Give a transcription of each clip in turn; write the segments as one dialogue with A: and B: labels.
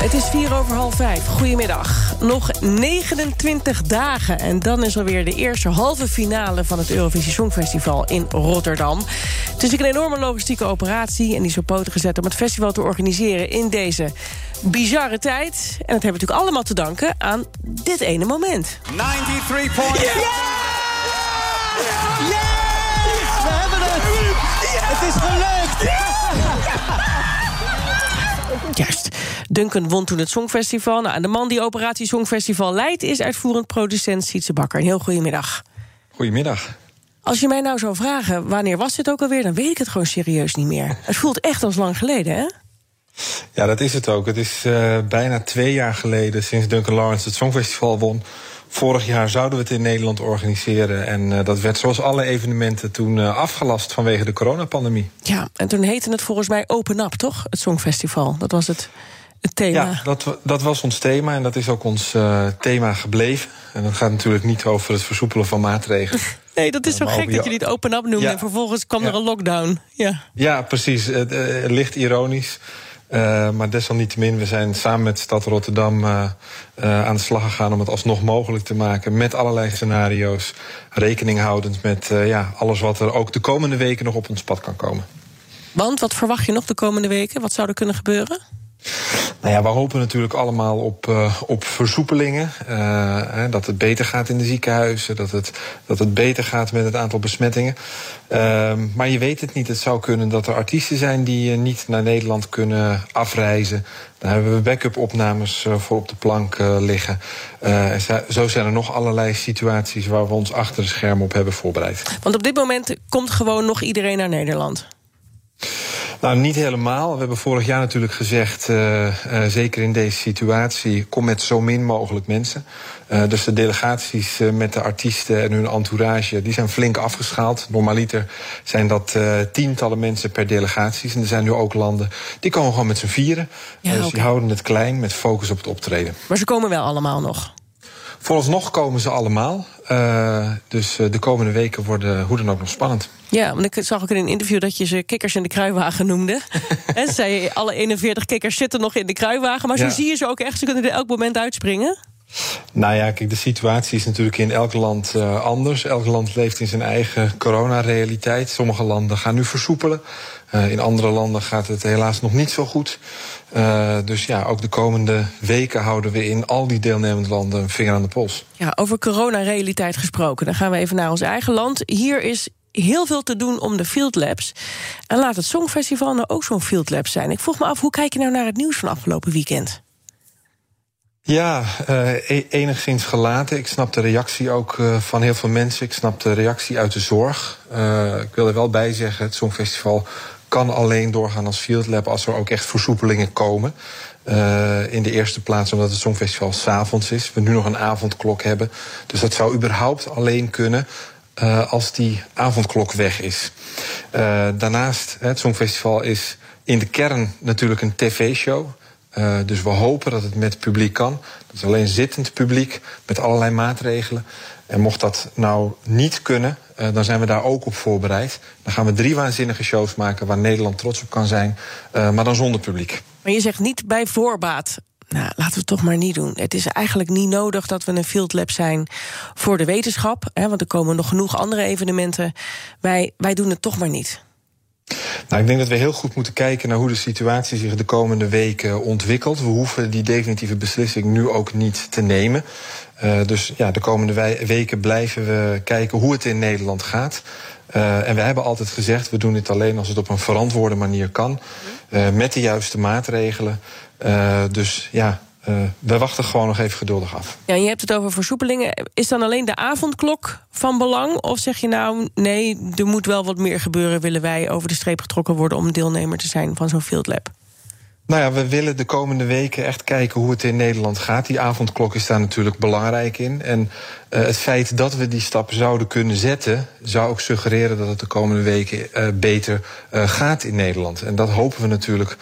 A: Het is vier over half vijf. Goedemiddag. Nog 29 dagen en dan is alweer de eerste halve finale... van het Eurovisie Songfestival in Rotterdam. Het is een enorme logistieke operatie... en die is op poten gezet om het festival te organiseren... in deze bizarre tijd. En dat hebben we natuurlijk allemaal te danken aan dit ene moment.
B: 93 points.
A: Duncan won toen het Songfestival. Nou, en de man die Operatie Songfestival leidt... is uitvoerend producent Sietse Bakker. Een heel goedemiddag.
C: Goedemiddag.
A: Als je mij nou zou vragen, wanneer was dit ook alweer... dan weet ik het gewoon serieus niet meer. Het voelt echt als lang geleden, hè?
C: Ja, dat is het ook. Het is uh, bijna twee jaar geleden sinds Duncan Lawrence het Songfestival won. Vorig jaar zouden we het in Nederland organiseren. En uh, dat werd zoals alle evenementen toen uh, afgelast vanwege de coronapandemie.
A: Ja, en toen heette het volgens mij Open Up, toch? Het Songfestival. Dat was het, het thema.
C: Ja, dat, dat was ons thema en dat is ook ons uh, thema gebleven. En dat gaat natuurlijk niet over het versoepelen van maatregelen.
A: Nee, dat is zo gek dat jullie het Open Up noemen. Ja. En vervolgens kwam ja. er een lockdown. Ja,
C: ja precies. licht ironisch. Uh, maar desalniettemin, we zijn samen met de stad Rotterdam uh, uh, aan de slag gegaan om het alsnog mogelijk te maken. Met allerlei scenario's. Rekening houdend met ja, alles wat er ook de komende weken nog op ons pad kan komen.
A: Want wat verwacht je nog de komende weken? Wat zou er kunnen gebeuren?
C: Nou ja, we hopen natuurlijk allemaal op, uh, op versoepelingen. Uh, hè, dat het beter gaat in de ziekenhuizen. Dat het, dat het beter gaat met het aantal besmettingen. Uh, maar je weet het niet. Het zou kunnen dat er artiesten zijn die uh, niet naar Nederland kunnen afreizen. Daar hebben we backup opnames voor op de plank liggen. zo zijn er nog allerlei situaties waar we ons achter de schermen op hebben voorbereid.
A: Want op dit moment komt gewoon nog iedereen naar Nederland.
C: Nou, niet helemaal. We hebben vorig jaar natuurlijk gezegd, uh, uh, zeker in deze situatie, kom met zo min mogelijk mensen. Uh, dus de delegaties met de artiesten en hun entourage, die zijn flink afgeschaald. Normaliter zijn dat tientallen mensen per delegaties. En er zijn nu ook landen, die komen gewoon met z'n vieren.
A: Ja,
C: dus
A: okay.
C: die houden het klein met focus op het optreden.
A: Maar ze komen wel allemaal nog?
C: Vooralsnog komen ze allemaal. Uh, dus de komende weken worden hoe dan ook nog spannend.
A: Ja, want ik zag ook in een interview dat je ze kikkers in de kruiwagen noemde. en zei alle 41 kikkers zitten nog in de kruiwagen. Maar zo ja. zie je ze ook echt, ze kunnen er elk moment uitspringen.
C: Nou ja, kijk, de situatie is natuurlijk in elk land uh, anders. Elk land leeft in zijn eigen coronarealiteit. Sommige landen gaan nu versoepelen. Uh, in andere landen gaat het helaas nog niet zo goed. Uh, dus ja, ook de komende weken houden we in al die deelnemende landen een vinger aan de pols.
A: Ja, over coronarealiteit gesproken. Dan gaan we even naar ons eigen land. Hier is heel veel te doen om de Field Labs. En laat het Songfestival nou ook zo'n Field Lab zijn. Ik vroeg me af, hoe kijk je nou naar het nieuws van afgelopen weekend?
C: Ja, uh, enigszins gelaten. Ik snap de reactie ook uh, van heel veel mensen. Ik snap de reactie uit de zorg. Uh, ik wil er wel bij zeggen, het Songfestival kan alleen doorgaan als Field Lab... als er ook echt versoepelingen komen. Uh, in de eerste plaats omdat het Songfestival s'avonds is. We nu nog een avondklok hebben. Dus dat zou überhaupt alleen kunnen uh, als die avondklok weg is. Uh, daarnaast, het Songfestival is in de kern natuurlijk een tv-show. Uh, dus we hopen dat het met publiek kan. Dat is alleen zittend publiek met allerlei maatregelen. En mocht dat nou niet kunnen, uh, dan zijn we daar ook op voorbereid. Dan gaan we drie waanzinnige shows maken waar Nederland trots op kan zijn, uh, maar dan zonder publiek.
A: Maar je zegt niet bij voorbaat. Nou, laten we het toch maar niet doen. Het is eigenlijk niet nodig dat we een field lab zijn voor de wetenschap. Hè, want er komen nog genoeg andere evenementen. Wij, wij doen het toch maar niet.
C: Nou, ik denk dat we heel goed moeten kijken naar hoe de situatie zich de komende weken ontwikkelt. We hoeven die definitieve beslissing nu ook niet te nemen. Uh, dus ja, de komende weken blijven we kijken hoe het in Nederland gaat. Uh, en we hebben altijd gezegd, we doen dit alleen als het op een verantwoorde manier kan. Uh, met de juiste maatregelen. Dus ja, uh, we wachten gewoon nog even geduldig af.
A: Ja, je hebt het over versoepelingen. Is dan alleen de avondklok van belang? Of zeg je nou, nee, er moet wel wat meer gebeuren... willen wij over de streep getrokken worden om deelnemer te zijn van zo'n Field Lab?
C: Nou ja, we willen de komende weken echt kijken hoe het in Nederland gaat. Die avondklok is daar natuurlijk belangrijk in. En uh, het feit dat we die stap zouden kunnen zetten, zou ook suggereren dat het de komende weken uh, beter uh, gaat in Nederland. En dat hopen we natuurlijk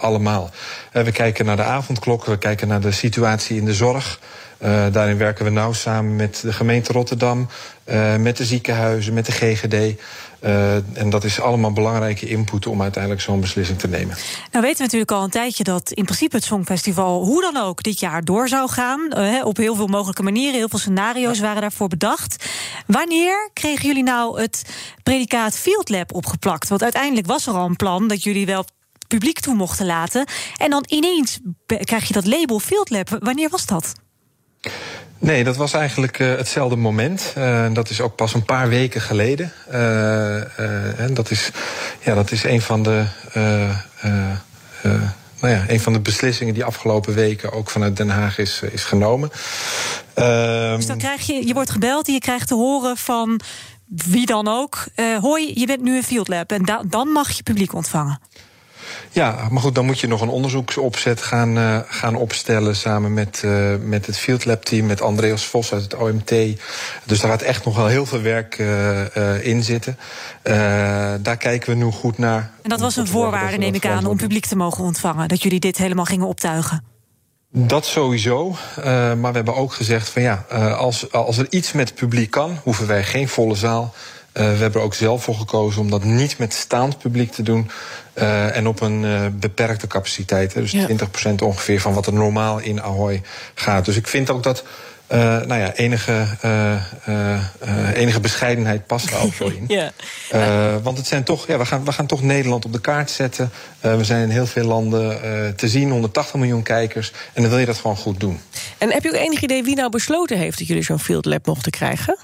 C: allemaal. we kijken naar de avondklok, we kijken naar de situatie in de zorg. Uh, daarin werken we nauw samen met de gemeente Rotterdam, uh, met de ziekenhuizen, met de GGD. Uh, en dat is allemaal belangrijke input om uiteindelijk zo'n beslissing te nemen.
D: Nou weten we natuurlijk al een tijdje dat in principe het Songfestival hoe dan ook dit jaar door zou gaan. Uh, op heel veel mogelijke manieren. Heel veel scenario's ja. waren daarvoor bedacht. Wanneer kregen jullie nou het predicaat Field Lab opgeplakt? Want uiteindelijk was er al een plan dat jullie wel publiek toe mochten laten. En dan ineens krijg je dat label Field Lab. Wanneer was dat?
C: Nee, dat was eigenlijk uh, hetzelfde moment. Uh, dat is ook pas een paar weken geleden. Uh, en dat is, ja, dat is een van de. nou ja, een van de beslissingen die afgelopen weken ook vanuit Den Haag is, is genomen.
D: Ehm, dus dan krijg je, je wordt gebeld en je krijgt te horen van wie dan ook. hoi, je bent nu een field lab en da dan mag je publiek ontvangen.
C: Ja, maar goed, dan moet je nog een onderzoeksopzet gaan, uh, gaan opstellen samen met, uh, met het Field Lab team, met Andreas Vos uit het OMT. Dus daar gaat echt nog wel heel veel werk uh, in zitten. daar kijken we nu goed naar.
D: En dat was een voorwaarde, neem ik aan, om publiek te mogen ontvangen, dat jullie dit helemaal gingen optuigen.
C: Dat sowieso. Uh, maar we hebben ook gezegd van ja, uh, als, als er iets met het publiek kan, hoeven wij geen volle zaal. Uh, we hebben er ook zelf voor gekozen om dat niet met staand publiek te doen. Uh, en op een uh, beperkte capaciteit. Dus ja. 20% ongeveer van wat er normaal in Ahoy gaat. Dus ik vind ook dat. Uh, nou ja, enige, enige bescheidenheid past daar ook wel in. ja. want het zijn toch, ja, we, gaan, we gaan toch Nederland op de kaart zetten. we zijn in heel veel landen te zien, 180 miljoen kijkers. En dan wil je dat gewoon goed doen.
A: En heb je ook enig idee wie nou besloten heeft dat jullie zo'n field lab mochten krijgen?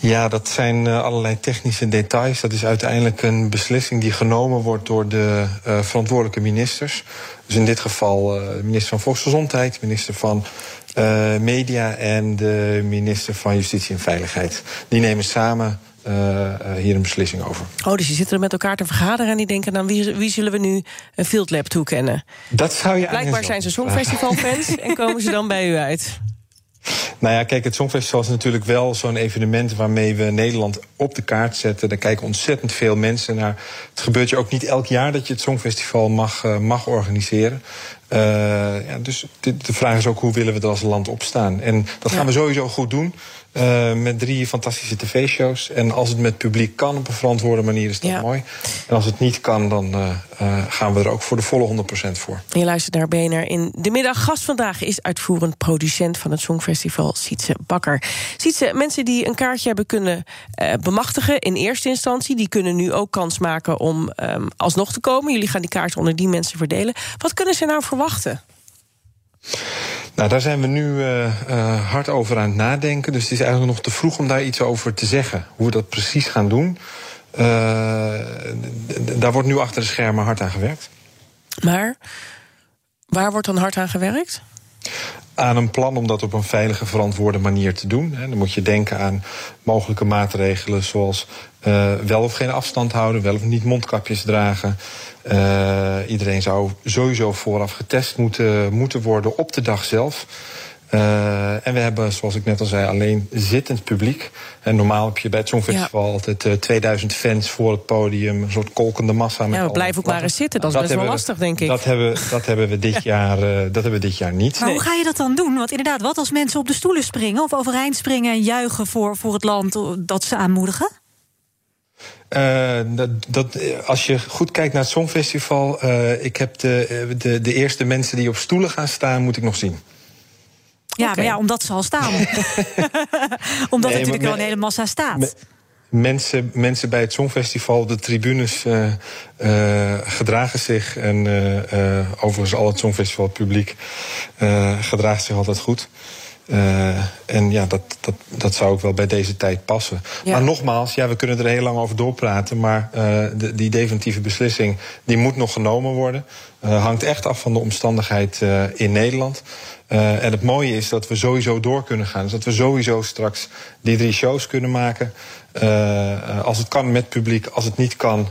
C: Ja, dat zijn uh, allerlei technische details. Dat is uiteindelijk een beslissing die genomen wordt door de uh, verantwoordelijke ministers. Dus in dit geval uh, de minister van Volksgezondheid, minister van Media en de minister van Justitie en Veiligheid. Die nemen samen hier een beslissing over.
A: Oh, dus die zitten er met elkaar te vergaderen en die denken dan wie, wie zullen we nu een field lab toekennen?
C: Dat zou je
A: Blijkbaar zijn ze Songfestivalfans en komen ze dan bij u uit.
C: Nou ja, kijk, het Songfestival is natuurlijk wel zo'n evenement waarmee we Nederland op de kaart zetten. Daar kijken ontzettend veel mensen naar. Het gebeurt je ook niet elk jaar dat je het Songfestival mag, uh, mag organiseren. Uh, ja, dus de, de vraag is ook hoe willen we er als land opstaan. En dat gaan we sowieso goed doen. Uh, met drie fantastische tv-shows. En als het met publiek kan op een verantwoorde manier, is dat ja. mooi. En als het niet kan, dan uh, uh, gaan we er ook voor de volle 100% voor.
A: Je luistert naar BNR in de middag. Gast vandaag is uitvoerend producent van het Songfestival, Sietse Bakker. Sietse, mensen die een kaartje hebben kunnen bemachtigen in eerste instantie, die kunnen nu ook kans maken om um, alsnog te komen. Jullie gaan die kaart onder die mensen verdelen. Wat kunnen ze nou verwachten?
C: Nou, daar zijn we nu uh, uh, hard over aan het nadenken. Dus het is eigenlijk nog te vroeg om daar iets over te zeggen. Hoe we dat precies gaan doen. Uh, daar wordt nu achter de schermen hard aan gewerkt.
A: Maar waar wordt dan hard aan gewerkt?
C: Aan een plan om dat op een veilige, verantwoorde manier te doen. Dan moet je denken aan mogelijke maatregelen zoals uh, wel of geen afstand houden, wel of niet mondkapjes dragen. Uh, iedereen zou sowieso vooraf getest moeten, moeten worden op de dag zelf. Uh, en we hebben, zoals ik net al zei, alleen zittend publiek. En normaal heb je bij het Songfestival ja. altijd uh, 2000 fans voor het podium. Een soort kolkende massa.
A: Met ja, we blijven ook maar eens zitten. Dat is best wel lastig, denk ik.
C: Dat hebben, dat hebben, we, dit jaar, uh, dat hebben we dit jaar niet.
D: Maar nee. hoe ga je dat dan doen? Want inderdaad, wat als mensen op de stoelen springen... of overeind springen en juichen voor, voor het land dat ze aanmoedigen?
C: Uh, dat, dat, als je goed kijkt naar het Songfestival... Uh, ik heb de, de, de eerste mensen die op stoelen gaan staan, moet ik nog zien.
D: Ja, okay. maar ja, omdat ze al staan. omdat nee, er natuurlijk wel een hele massa staat.
C: Me, mensen, mensen bij het Songfestival, de tribunes uh, uh, gedragen zich. En uh, overigens al het Songfestival publiek gedraagt zich altijd goed. En ja, dat, dat, dat zou ook wel bij deze tijd passen. Ja. Maar nogmaals, ja, we kunnen er heel lang over doorpraten. Maar de, die definitieve beslissing die moet nog genomen worden. Hangt echt af van de omstandigheid in Nederland. Uh, en het mooie is dat we sowieso door kunnen gaan. Dus dat we sowieso straks die drie shows kunnen maken. als het kan met publiek, als het niet kan,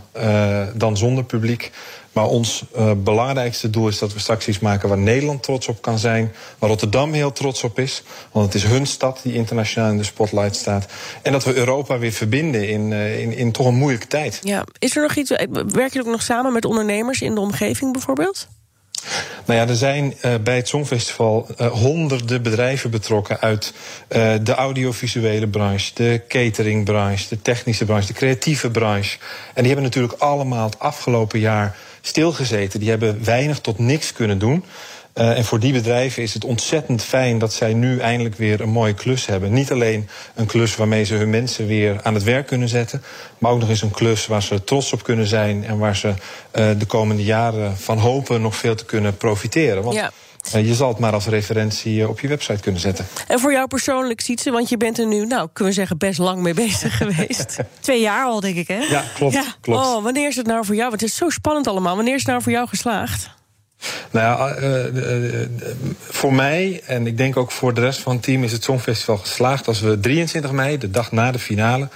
C: dan zonder publiek. Maar ons belangrijkste doel is dat we straks iets maken waar Nederland trots op kan zijn. Waar Rotterdam heel trots op is. Want het is hun stad die internationaal in de spotlight staat. En dat we Europa weer verbinden in, in, in toch een moeilijke tijd.
A: Ja, is er nog iets. Werk je ook nog samen met ondernemers in de omgeving bijvoorbeeld?
C: Nou ja, er zijn uh, bij het Songfestival uh, honderden bedrijven betrokken uit uh, de audiovisuele branche, de cateringbranche, de technische branche, de creatieve branche. En die hebben natuurlijk allemaal het afgelopen jaar stilgezeten. Die hebben weinig tot niks kunnen doen. Uh, en voor die bedrijven is het ontzettend fijn dat zij nu eindelijk weer een mooie klus hebben. Niet alleen een klus waarmee ze hun mensen weer aan het werk kunnen zetten, maar ook nog eens een klus waar ze trots op kunnen zijn en waar ze uh, de komende jaren van hopen nog veel te kunnen profiteren. Want ja. Uh, je zal het maar als referentie op je website kunnen zetten.
A: En voor jou persoonlijk, Sietse, want je bent er nu, nou, kunnen we zeggen, best lang mee bezig geweest.
D: Twee jaar al, denk ik, hè?
C: Ja, klopt. Ja. klopt.
A: Oh, wanneer is het nou voor jou? Want het is zo spannend allemaal. Wanneer is het nou voor jou geslaagd?
C: Nou ja, uh, uh, voor mij en ik denk ook voor de rest van het team is het Songfestival geslaagd als we 23 mei, de dag na de finale,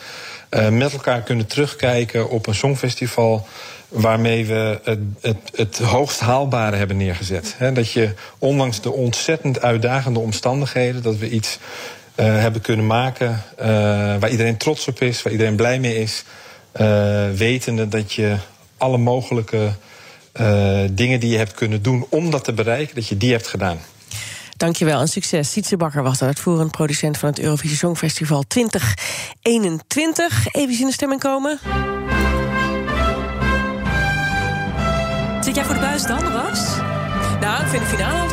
C: met elkaar kunnen terugkijken op een Songfestival waarmee we het, het, het hoogst haalbare hebben neergezet. Dat je ondanks de ontzettend uitdagende omstandigheden, dat we iets hebben kunnen maken waar iedereen trots op is, waar iedereen blij mee is, wetende dat je alle mogelijke uh, dingen die je hebt kunnen doen om dat te bereiken, dat je die hebt gedaan.
A: Dankjewel en succes. Sietse Bakker was de uitvoerend producent van het Eurovisie Songfestival 2021. Even in de stemming komen.
D: Zit jij voor de buis dan, Ras?
A: Nou, ik vind de finale